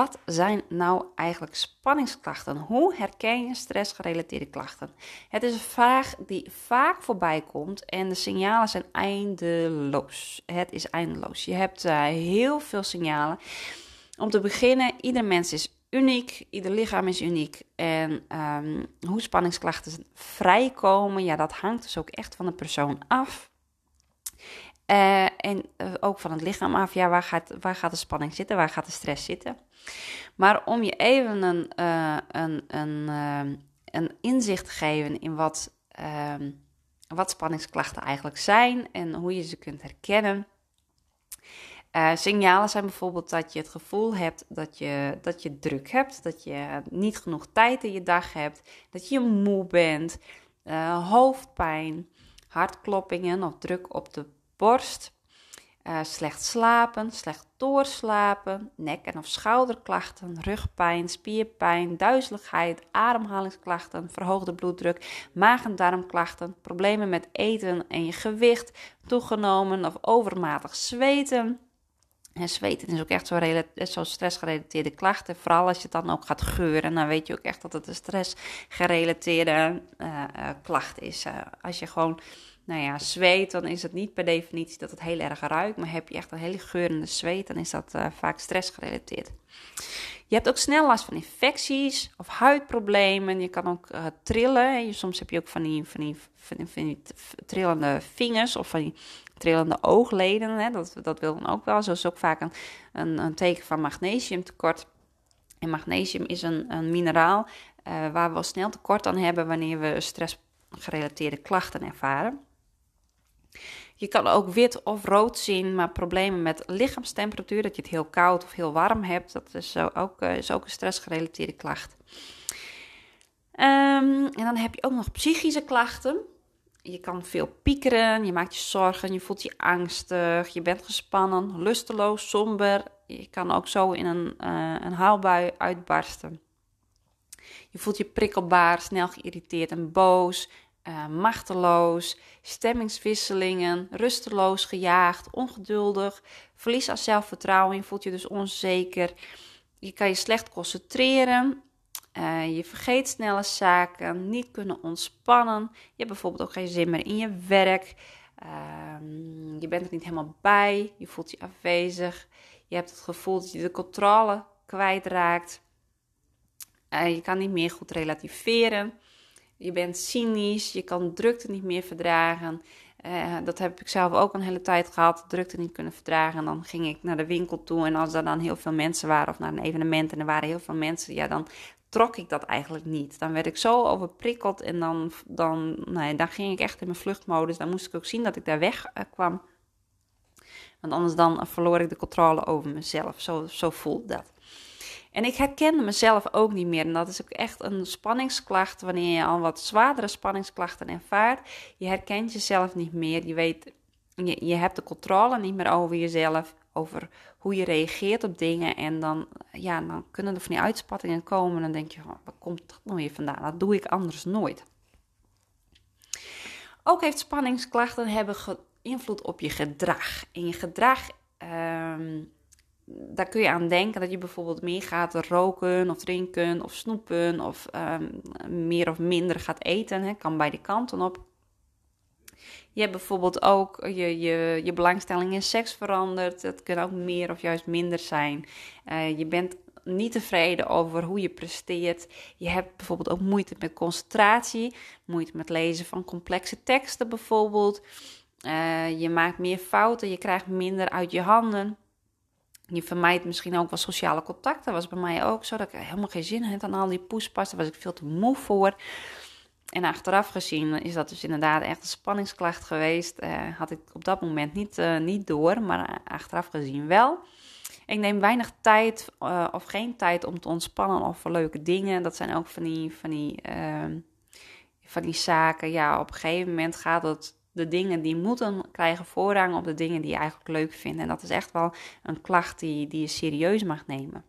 Wat zijn nou eigenlijk spanningsklachten? Hoe herken je stressgerelateerde klachten? Het is een vraag die vaak voorbij komt en de signalen zijn eindeloos. Het is eindeloos. Je hebt uh, heel veel signalen. Om te beginnen, ieder mens is uniek, ieder lichaam is uniek. En um, hoe spanningsklachten vrijkomen, ja, dat hangt dus ook echt van de persoon af. Uh, en uh, ook van het lichaam af, ja, waar gaat, waar gaat de spanning zitten, waar gaat de stress zitten? Maar om je even een, uh, een, een, een inzicht te geven in wat, ehm, wat spanningsklachten eigenlijk zijn en hoe je ze kunt herkennen. signalen zijn bijvoorbeeld dat je het gevoel hebt dat je, dat je druk hebt, dat je niet genoeg tijd in je dag hebt, dat je moe bent, hoofdpijn, hartkloppingen of druk op de borst, uh, slecht slapen, slecht doorslapen, nek- en of schouderklachten, rugpijn, spierpijn, duizeligheid, ademhalingsklachten, verhoogde bloeddruk, maag- en darmklachten, problemen met eten en je gewicht, toegenomen of overmatig zweten. En zweten is ook echt zo'n zo stressgerelateerde klachten. Vooral als je het dan ook gaat geuren, dan weet je ook echt dat het een stressgerelateerde uh, klacht is. als je gewoon nou ja, zweet, dan is het niet per definitie dat het heel erg ruikt. Maar heb je echt een hele geurende zweet, dan is dat uh, vaak stressgerelateerd. Je hebt ook snel last van infecties of huidproblemen. Je kan ook uh, trillen. Soms heb je ook van die, van die, van die, trillende vingers of van die trillende oogleden. Hè. Dat, dat wil dan ook wel. Zo is ook vaak een, een, teken van magnesiumtekort. En magnesium is een, een mineraal uh, waar we wel snel tekort aan hebben wanneer we stressgerelateerde klachten ervaren. Je kan ook wit of rood zien, maar problemen met lichaamstemperatuur, dat je het heel koud of heel warm hebt, dat is ook, uh, is ook een stressgerelateerde klacht. Um, en dan heb je ook nog psychische klachten. Je kan veel piekeren, je maakt je zorgen, je voelt je angstig, je bent gespannen, lusteloos, somber. Je kan ook zo in een, uh, een haalbui uitbarsten. Je voelt je prikkelbaar, snel geïrriteerd en boos, uh, machteloos, stemmingswisselingen, rusteloos, gejaagd, ongeduldig, verlies aan zelfvertrouwen, je voelt je dus onzeker, je kan je slecht concentreren, uh, je vergeet snelle zaken, niet kunnen ontspannen, je hebt bijvoorbeeld ook geen zin meer in je werk, uh, je bent er niet helemaal bij, je voelt je afwezig, je hebt het gevoel dat je de controle kwijtraakt, uh, je kan niet meer goed relativeren. Je bent cynisch, je kan drukte niet meer verdragen. Uh, dat heb ik zelf ook een hele tijd gehad, drukte niet kunnen verdragen. En dan ging ik naar de winkel toe en als er dan heel veel mensen waren of naar een evenement en er waren heel veel mensen, ja, dan trok ik dat eigenlijk niet. Dan werd ik zo overprikkeld en dan, dan, nee, dan ging ik echt in mijn vluchtmodus. Dan moest ik ook zien dat ik daar weg uh, kwam. Want anders dan verloor ik de controle over mezelf. Zo, zo voelt dat. En ik herkende mezelf ook niet meer. En dat is ook echt een spanningsklacht wanneer je al wat zwaardere spanningsklachten ervaart. Je herkent jezelf niet meer. Je weet, je, je hebt de controle niet meer over jezelf. Over hoe je reageert op dingen. En dan, ja, dan kunnen er van die uitspattingen komen. En dan denk je, oh, waar komt dat nou weer vandaan? Dat doe ik anders nooit. Ook heeft spanningsklachten hebben invloed op je gedrag. En je gedrag um, daar kun je aan denken dat je bijvoorbeeld meer gaat roken of drinken of snoepen of um, meer of minder gaat eten. Hè. Kan bij de kanten op. Je hebt bijvoorbeeld ook je, je, je belangstelling in seks veranderd. Dat kan ook meer of juist minder zijn. Uh, je bent niet tevreden over hoe je presteert. Je hebt bijvoorbeeld ook moeite met concentratie, moeite met lezen van complexe teksten bijvoorbeeld. Uh, je maakt meer fouten, je krijgt minder uit je handen. Je vermijdt misschien ook wel sociale contacten. Dat was bij mij ook zo. Dat ik helemaal geen zin had aan al die poespas. Daar was ik veel te moe voor. En achteraf gezien is dat dus inderdaad echt een spanningsklacht geweest. Uh, had ik op dat moment niet, uh, niet door, maar achteraf gezien wel. Ik neem weinig tijd uh, of geen tijd om te ontspannen of voor leuke dingen. Dat zijn ook van die, van die, ehm, van die zaken. Ja, op een gegeven moment gaat het de dingen die moeten krijgen voorrang op de dingen die je eigenlijk leuk vindt. En dat is echt wel een klacht die, die je serieus mag nemen.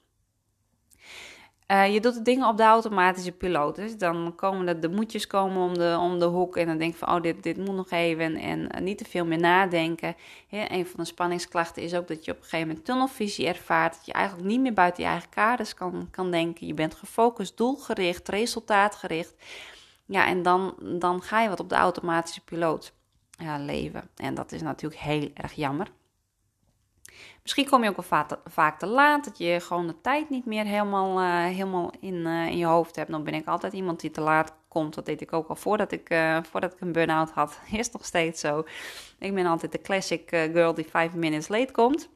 Uh, je doet de dingen op de automatische piloot. Dus dan komen de, de moedjes komen om de, om de hoek. En dan denk je van, oh, dit, dit moet nog even. En niet te veel meer nadenken. Ja, een van de spanningsklachten is ook dat je op een gegeven moment tunnelvisie ervaart. Dat je eigenlijk niet meer buiten je eigen kaders kan, kan denken. Je bent gefocust, doelgericht, resultaatgericht. Ja, en dan, dan ga je wat op de automatische piloot ja, leven. En dat is natuurlijk heel erg jammer. Misschien kom je ook wel vaak te, laat, dat je gewoon de tijd niet meer helemaal, uh, helemaal in, uh, in je hoofd hebt. Dan ben ik altijd iemand die te laat komt. Dat deed ik ook al voordat ik, voordat ik een burn-out had. Is nog steeds zo. Ik ben altijd de classic girl die five minutes late komt.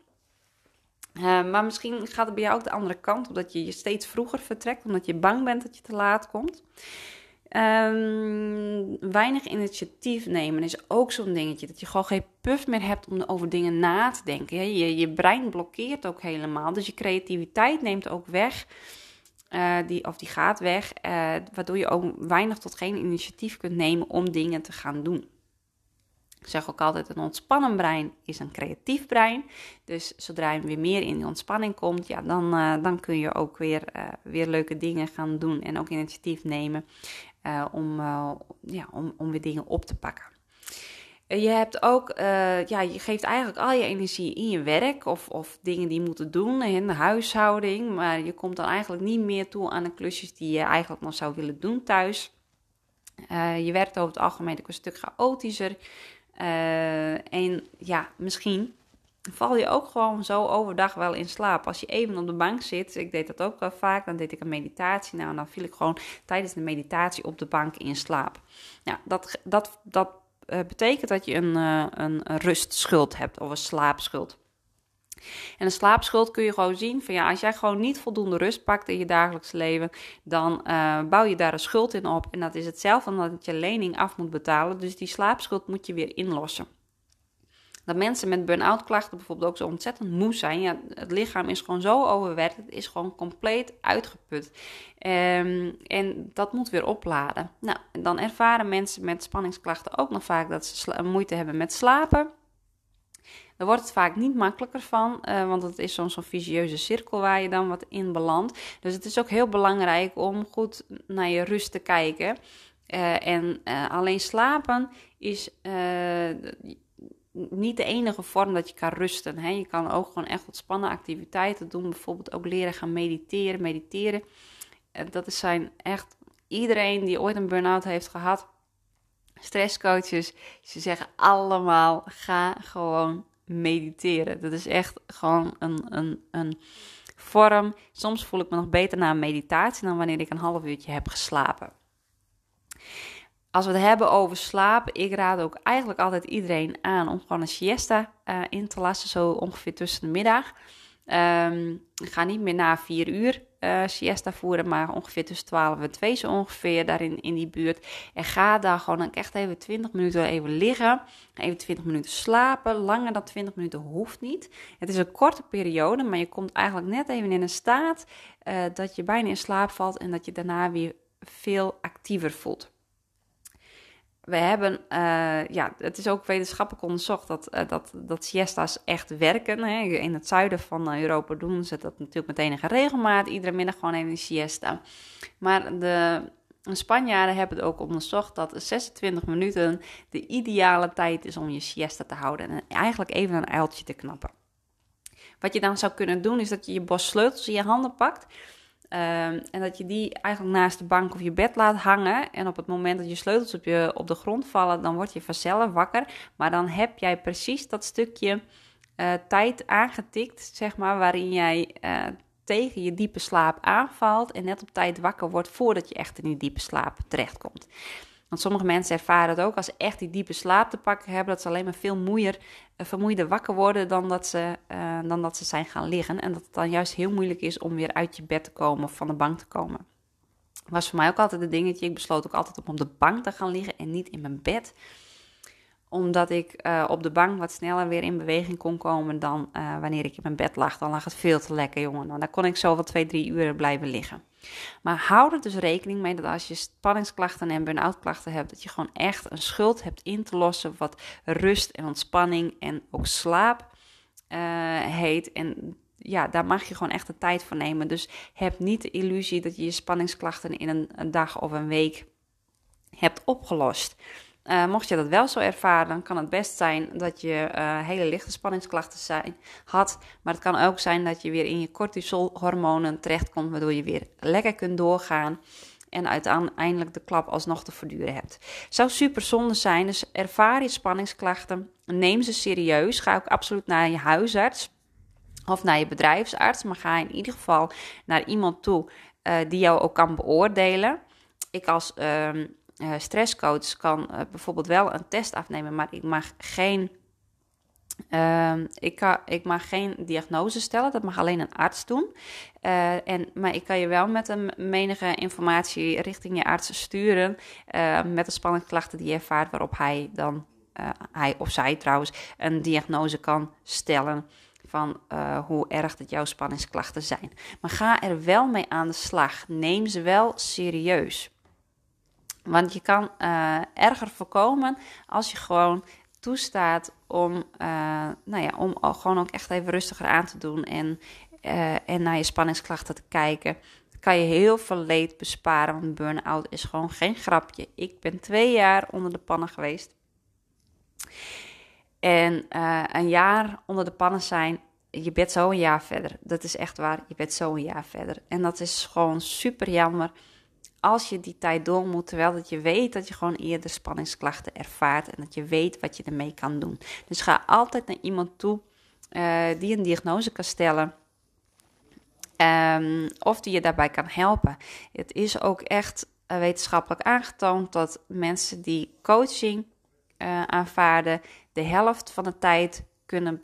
maar misschien gaat het bij jou ook de andere kant, omdat je je steeds vroeger vertrekt, omdat je bang bent dat je te laat komt. Um, weinig initiatief nemen is ook zo'n dingetje. Dat je gewoon geen puff meer hebt om over dingen na te denken. Je, je brein blokkeert ook helemaal. Dus je creativiteit neemt ook weg. Uh, die, of die gaat weg. Uh, waardoor je ook weinig tot geen initiatief kunt nemen om dingen te gaan doen. Ik zeg ook altijd, een ontspannen brein is een creatief brein. Dus zodra je weer meer in die ontspanning komt, ja, dan, uh, dan kun je ook weer, weer leuke dingen gaan doen en ook initiatief nemen. Uh, om, uh, ja, om, om weer dingen op te pakken. Uh, je hebt ook, ja, je geeft eigenlijk al je energie in je werk of, of dingen die je moet doen in de huishouding. Maar je komt dan eigenlijk niet meer toe aan de klusjes die je eigenlijk nog zou willen doen thuis. je werkt over het algemeen ook een stuk chaotischer. en ja, misschien val je ook gewoon zo overdag wel in slaap. Als je even op de bank zit, ik deed dat ook wel vaak, dan deed ik een meditatie. Nou, dan viel ik gewoon tijdens de meditatie op de bank in slaap. Ja, dat, dat, dat uh, betekent dat je een, uh, een, rustschuld hebt of een slaapschuld. En een slaapschuld kun je gewoon zien van ja, als jij gewoon niet voldoende rust pakt in je dagelijks leven, dan uh, bouw je daar een schuld in op. En dat is hetzelfde dan dat je lening af moet betalen. Dus die slaapschuld moet je weer inlossen dat mensen met burn-out klachten bijvoorbeeld ook zo ontzettend moe zijn. Ja, het lichaam is gewoon zo overwerkt, het is gewoon compleet uitgeput. Um, en dat moet weer opladen. Nou, dan ervaren mensen met spanningsklachten ook nog vaak dat ze moeite hebben met slapen. Daar wordt het vaak niet makkelijker van, uh, want het is zo'n zo vicieuze cirkel waar je dan wat in belandt. Dus het is ook heel belangrijk om goed naar je rust te kijken. Uh, en uh, alleen slapen is niet de enige vorm dat je kan rusten. Hè. Je kan ook gewoon echt ontspannen activiteiten doen. Bijvoorbeeld ook leren gaan mediteren. Mediteren, dat zijn echt iedereen die ooit een burn-out heeft gehad. Stresscoaches, ze zeggen allemaal: ga gewoon mediteren. Dat is echt gewoon een, een, een vorm. Soms voel ik me nog beter na een meditatie dan wanneer ik een half uurtje heb geslapen. Als we het hebben over slaap, ik raad ook eigenlijk altijd iedereen aan om gewoon een siesta uh, in te lassen, zo ongeveer tussen de middag. Um, ga niet meer na vier uur uh, siesta voeren, maar ongeveer tussen 12 en 2 zo ongeveer daarin in die buurt. En ga daar gewoon echt even 20 minuten even liggen, even 20 minuten slapen. Langer dan 20 minuten hoeft niet. Het is een korte periode, maar je komt eigenlijk net even in een staat uh, dat je bijna in slaap valt en dat je daarna weer veel actiever voelt we hebben, uh, ja, het is ook wetenschappelijk onderzocht dat, uh, dat, dat siesta's echt werken. Hè. In het zuiden van Europa doen ze dat natuurlijk met enige regelmaat. Iedere middag gewoon even een siesta. Maar de Spanjaarden hebben het ook onderzocht dat 26 minuten de ideale tijd is om je siesta te houden. En eigenlijk even een uiltje te knappen. Wat je dan zou kunnen doen is dat je je bos sleutels in je handen pakt Ehm, en dat je die eigenlijk naast de bank of je bed laat hangen. En op het moment dat je sleutels op, je, op de grond vallen, dan word je vanzelf wakker. Maar dan heb jij precies dat stukje uh, tijd aangetikt, zeg maar, waarin jij uh, tegen je diepe slaap aanvalt. En net op tijd wakker wordt voordat je echt in die diepe slaap terechtkomt. Want sommige mensen ervaren het ook als ze echt die diepe slaap te pakken hebben, dat ze alleen maar veel moeier, uh, vermoeider wakker worden dan dat, ze, uh, dan dat ze zijn gaan liggen. En dat het dan juist heel moeilijk is om weer uit je bed te komen of van de bank te komen. Was voor mij ook altijd een dingetje. Ik besloot ook altijd om op de bank te gaan liggen en niet in mijn bed omdat ik uh, op de bank wat sneller weer in beweging kon komen dan wanneer ik in mijn bed lag. Dan lag het veel te lekker, jongen. Dan kon ik zo wel twee, drie uur blijven liggen. Maar hou er dus rekening mee dat als je spanningsklachten en burn-out klachten hebt, dat je gewoon echt een schuld hebt in te lossen wat rust en ontspanning en ook slaap uh, heet. En ja, daar mag je gewoon echt de tijd voor nemen. Dus heb niet de illusie dat je je spanningsklachten in een, een dag of een week hebt opgelost. Uh, mocht je dat wel zo ervaren, dan kan het best zijn dat je uh, hele lichte spanningsklachten zijn, had. Maar het kan ook zijn dat je weer in je cortisolhormonen terechtkomt, waardoor je weer lekker kunt doorgaan. En uiteindelijk de klap alsnog te verduren hebt. Zou super zonde zijn, dus ervaar je spanningsklachten. Neem ze serieus. Ga ook absoluut naar je huisarts of naar je bedrijfsarts. Maar ga in ieder geval naar iemand toe uh, die jou ook kan beoordelen. Ik als uh, stresscoach kan uh, bijvoorbeeld wel een test afnemen, maar ik mag geen. Ehm, ik, kan, ik mag geen diagnose stellen, dat mag alleen een arts doen. Uh, en, maar ik kan je wel met een menige informatie richting je arts sturen. met de spanningsklachten die je ervaart, waarop hij dan, hij of zij trouwens, een diagnose kan stellen van hoe erg dat jouw spanningsklachten zijn. Maar ga er wel mee aan de slag. Neem ze wel serieus. Want je kan uh, erger voorkomen als je gewoon toestaat om, uh, nou ja, om gewoon ook echt even rustiger aan te doen en, en naar je spanningsklachten te kijken. Dan kan je heel veel leed besparen, want burn-out is gewoon geen grapje. Ik ben twee jaar onder de pannen geweest. En een jaar onder de pannen zijn, je bent zo een jaar verder. Dat is echt waar, je bent zo een jaar verder. En dat is gewoon super jammer als je die tijd door moet, terwijl dat je weet dat je gewoon eerder spanningsklachten ervaart en dat je weet wat je ermee kan doen. Dus ga altijd naar iemand toe uh, die een diagnose kan stellen. Um, of die je daarbij kan helpen. Het is ook echt uh, wetenschappelijk aangetoond dat mensen die coaching uh, aanvaarden, de helft van de tijd kunnen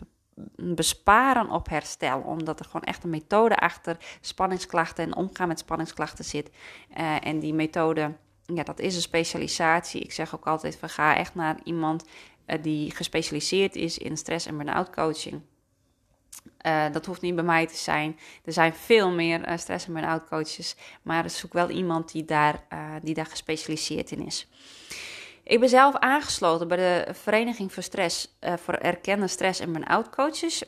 besparen op herstel. Omdat er gewoon echt een methode achter spanningsklachten en omgaan met spanningsklachten zit. Uh, en die methode, ja, dat is een specialisatie. Ik zeg ook altijd van ga echt naar iemand uh, die gespecialiseerd is in stress- en burn-out coaching. Uh, dat hoeft niet bij mij te zijn. Er zijn veel meer stress- en burn-out coaches. Maar zoek wel iemand die daar, die daar gespecialiseerd in is. Ik ben zelf aangesloten bij de Vereniging voor Stress, uh, voor erkende stress- en burn-out coaches.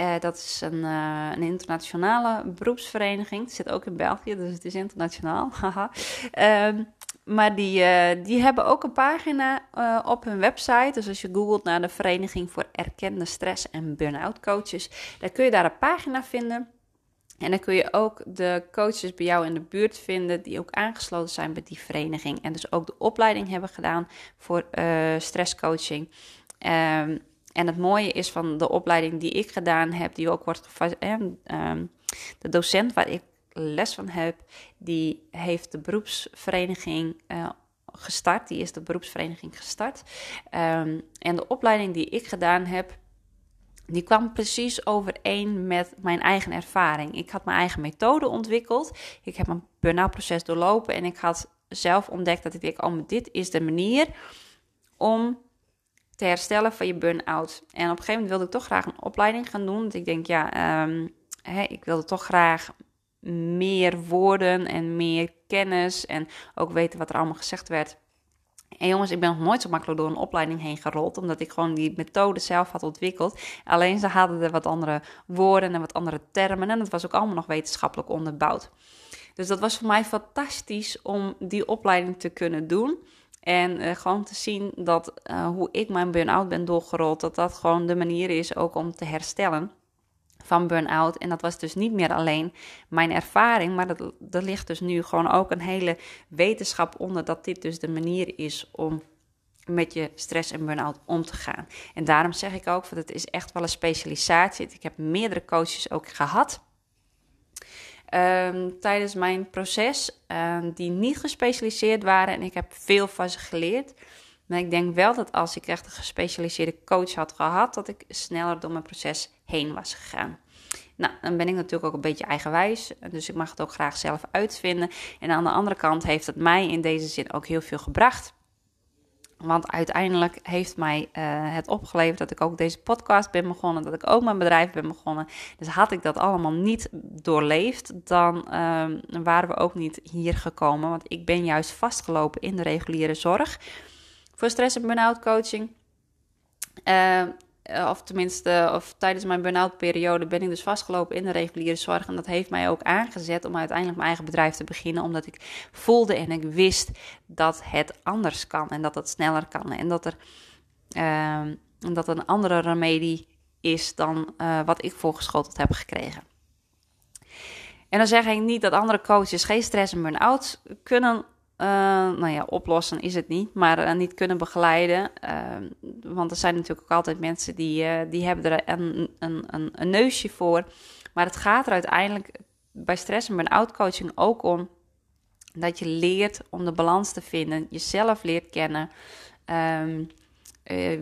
Uh, dat is een, uh, een, internationale beroepsvereniging. Het zit ook in België, dus het is internationaal. um, maar die, die hebben ook een pagina op hun website. Dus als je googelt naar de Vereniging voor Erkende Stress- en Burn-out Coaches, dan kun je daar een pagina vinden. En dan kun je ook de coaches bij jou in de buurt vinden die ook aangesloten zijn bij die vereniging. En dus ook de opleiding hebben gedaan voor uh, stresscoaching. Um, en het mooie is van de opleiding die ik gedaan heb, die ook wordt um, de docent waar ik les van heb, die heeft de beroepsvereniging uh, gestart. Die is de beroepsvereniging gestart. Um, en de opleiding die ik gedaan heb, die kwam precies overeen met mijn eigen ervaring. Ik had mijn eigen methode ontwikkeld. Ik heb een burn-out proces doorlopen en ik had zelf ontdekt dat ik dacht, oh, dit is de manier om te herstellen van je burn-out. En op een gegeven moment wilde ik toch graag een opleiding gaan doen. Want ik denk, ja, um, hè, ik wilde toch graag meer woorden en meer kennis en ook weten wat er allemaal gezegd werd en jongens, ik ben nog nooit zo makkelijk door een opleiding heen gerold, omdat ik gewoon die methode zelf had ontwikkeld. Alleen ze hadden er wat andere woorden en wat andere termen en het was ook allemaal nog wetenschappelijk onderbouwd. Dus dat was voor mij fantastisch om die opleiding te kunnen doen. En uh, gewoon te zien dat uh, hoe ik mijn burn-out ben doorgerold, dat dat gewoon de manier is ook om te herstellen van burn-out. En dat was dus niet meer alleen mijn ervaring, maar dat, er ligt dus nu gewoon ook een hele wetenschap onder dat dit dus de manier is om met je stress en burn-out om te gaan. En daarom zeg ik ook, dat het is echt wel een specialisatie. Ik heb meerdere coaches ook gehad. Um, tijdens mijn proces, um, die niet gespecialiseerd waren. En ik heb veel van ze geleerd. Maar ik denk wel dat als ik echt een gespecialiseerde coach had gehad, dat ik sneller door mijn proces heen was gegaan. Nou, dan ben ik natuurlijk ook een beetje eigenwijs, dus ik mag het ook graag zelf uitvinden. En aan de andere kant heeft het mij in deze zin ook heel veel gebracht. Want uiteindelijk heeft mij uh, het opgeleverd dat ik ook deze podcast ben begonnen, dat ik ook mijn bedrijf ben begonnen. Dus had ik dat allemaal niet doorleefd, dan uh, waren we ook niet hier gekomen. Want ik ben juist vastgelopen in de reguliere zorg voor stress- en burn-out coaching. Uh, eh, of tenminste, of tijdens mijn burn-out periode ben ik dus vastgelopen in de reguliere zorg. En dat heeft mij ook aangezet om uiteindelijk mijn eigen bedrijf te beginnen. Omdat ik voelde en ik wist dat het anders kan en dat het sneller kan. En dat er uh, dat een andere remedie is dan uh, wat ik voorgeschoteld heb gekregen. En dan zeg ik niet dat andere coaches geen stress en burn-out kunnen uh, nou ja, oplossen is het niet, maar uh, niet kunnen begeleiden. Uh, want er zijn natuurlijk ook altijd mensen die, die hebben er een, een, een, neusje voor. Maar het gaat er uiteindelijk bij stress en burn-out coaching ook om dat je leert om de balans te vinden, jezelf leert kennen. Um,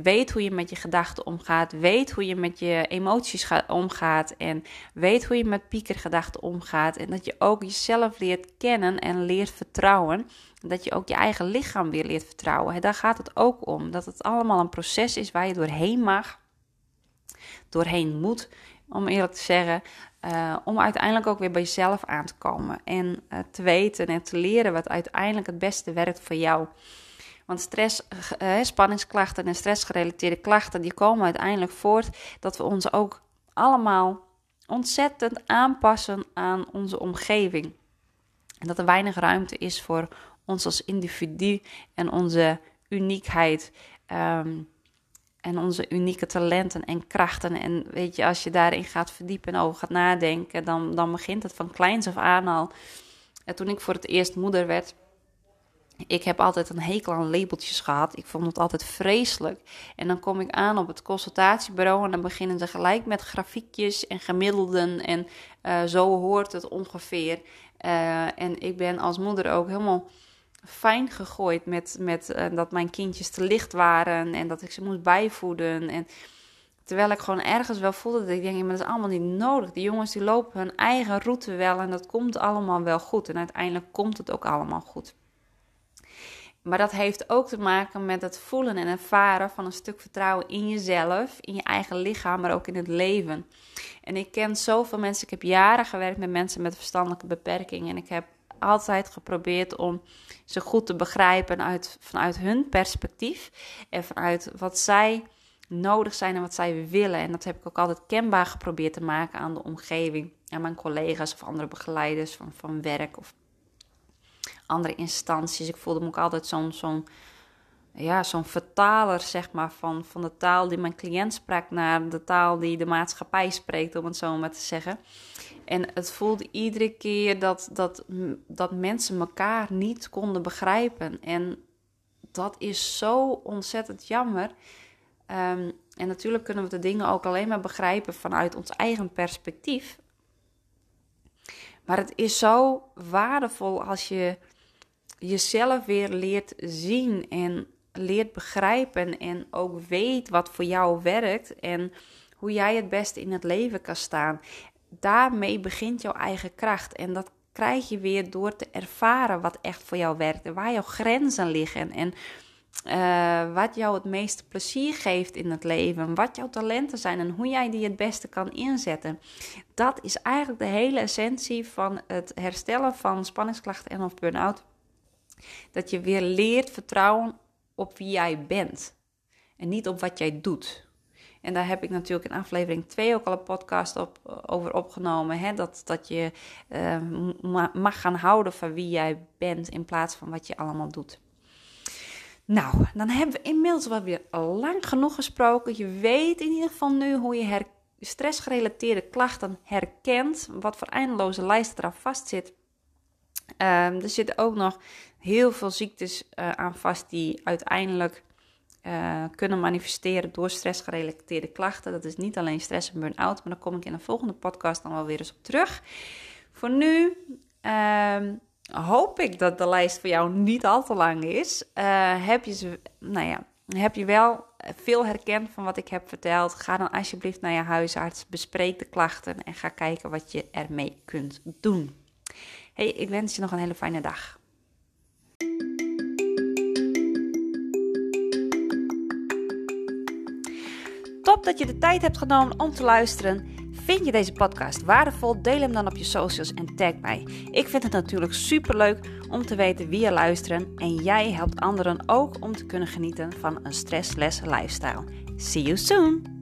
weet hoe je met je gedachten omgaat. Weet hoe je met je emoties omgaat. En weet hoe je met piekergedachten omgaat. En dat je ook jezelf leert kennen en leert vertrouwen. Dat je ook je eigen lichaam weer leert vertrouwen. Daar gaat het ook om. Dat het allemaal een proces is waar je doorheen mag. Doorheen moet, om eerlijk te zeggen. Uh, om uiteindelijk ook weer bij jezelf aan te komen. En uh, te weten en te leren wat uiteindelijk het beste werkt voor jou. Want stress, uh, spanningsklachten en stressgerelateerde klachten, die komen uiteindelijk voort dat we ons ook allemaal ontzettend aanpassen aan onze omgeving. En dat er weinig ruimte is voor ons als individu en onze uniekheid. Um, en onze unieke talenten en krachten. En weet je, als je daarin gaat verdiepen en over gaat nadenken, dan, dan begint het van kleins af aan al. En toen ik voor het eerst moeder werd, ik heb altijd een hekel aan labeltjes gehad. Ik vond het altijd vreselijk. En dan kom ik aan op het consultatiebureau en dan beginnen ze gelijk met grafiekjes en gemiddelden. En uh, zo hoort het ongeveer. Uh, en ik ben als moeder ook helemaal fijn gegooid met, met uh, dat mijn kindjes te licht waren en dat ik ze moest bijvoeden. En terwijl ik gewoon ergens wel voelde dat ik denk, maar dat is allemaal niet nodig. Die jongens die lopen hun eigen route wel en dat komt allemaal wel goed. En uiteindelijk komt het ook allemaal goed. Maar dat heeft ook te maken met het voelen en ervaren van een stuk vertrouwen in jezelf, in je eigen lichaam, maar ook in het leven. En ik ken zoveel mensen. Ik heb jaren gewerkt met mensen met verstandelijke beperkingen. En ik heb altijd geprobeerd om ze goed te begrijpen uit, vanuit hun perspectief. En vanuit wat zij nodig zijn en wat zij willen. En dat heb ik ook altijd kenbaar geprobeerd te maken aan de omgeving. Aan mijn collega's of andere begeleiders van, van werk of andere instanties. Ik voelde me ook altijd zo'n zo'n ja, zo'n vertaler zeg maar, van, van de taal die mijn cliënt sprak naar de taal die de maatschappij spreekt, om het zo maar te zeggen. En het voelde iedere keer dat, dat, dat mensen elkaar niet konden begrijpen. En dat is zo ontzettend jammer. Um, en natuurlijk kunnen we de dingen ook alleen maar begrijpen vanuit ons eigen perspectief. Maar het is zo waardevol als je jezelf weer leert zien en leert begrijpen en ook weet wat voor jou werkt en hoe jij het beste in het leven kan staan. Daarmee begint jouw eigen kracht en dat krijg je weer door te ervaren wat echt voor jou werkt en waar jouw grenzen liggen en uh, wat jou het meeste plezier geeft in het leven, wat jouw talenten zijn en hoe jij die het beste kan inzetten. Dat is eigenlijk de hele essentie van het herstellen van spanningsklachten en of burn-out. Dat je weer leert vertrouwen op wie jij bent en niet op wat jij doet. En daar heb ik natuurlijk in aflevering 2 ook al een podcast op, over opgenomen. Hè? Dat, dat je uh, mag gaan houden van wie jij bent in plaats van wat je allemaal doet. Nou, dan hebben we inmiddels wel weer lang genoeg gesproken. Je weet in ieder geval nu hoe je stressgerelateerde klachten herkent. Wat voor eindeloze lijst eraan vastzit. Um, er zitten ook nog heel veel ziektes uh, aan vast die uiteindelijk uh, kunnen manifesteren door stressgerelateerde klachten. Dat is niet alleen stress en burn-out, maar daar kom ik in een volgende podcast dan wel weer eens op terug. Voor nu um, hoop ik dat de lijst voor jou niet al te lang is. Uh, heb, je ze, nou ja, heb je wel veel herkend van wat ik heb verteld? Ga dan alsjeblieft naar je huisarts, bespreek de klachten en ga kijken wat je ermee kunt doen. Hey, ik wens je nog een hele fijne dag. Top dat je de tijd hebt genomen om te luisteren. Vind je deze podcast waardevol? Deel hem dan op je socials en tag mij. Ik vind het natuurlijk superleuk om te weten wie je luistert en jij helpt anderen ook om te kunnen genieten van een stressless lifestyle. See you soon!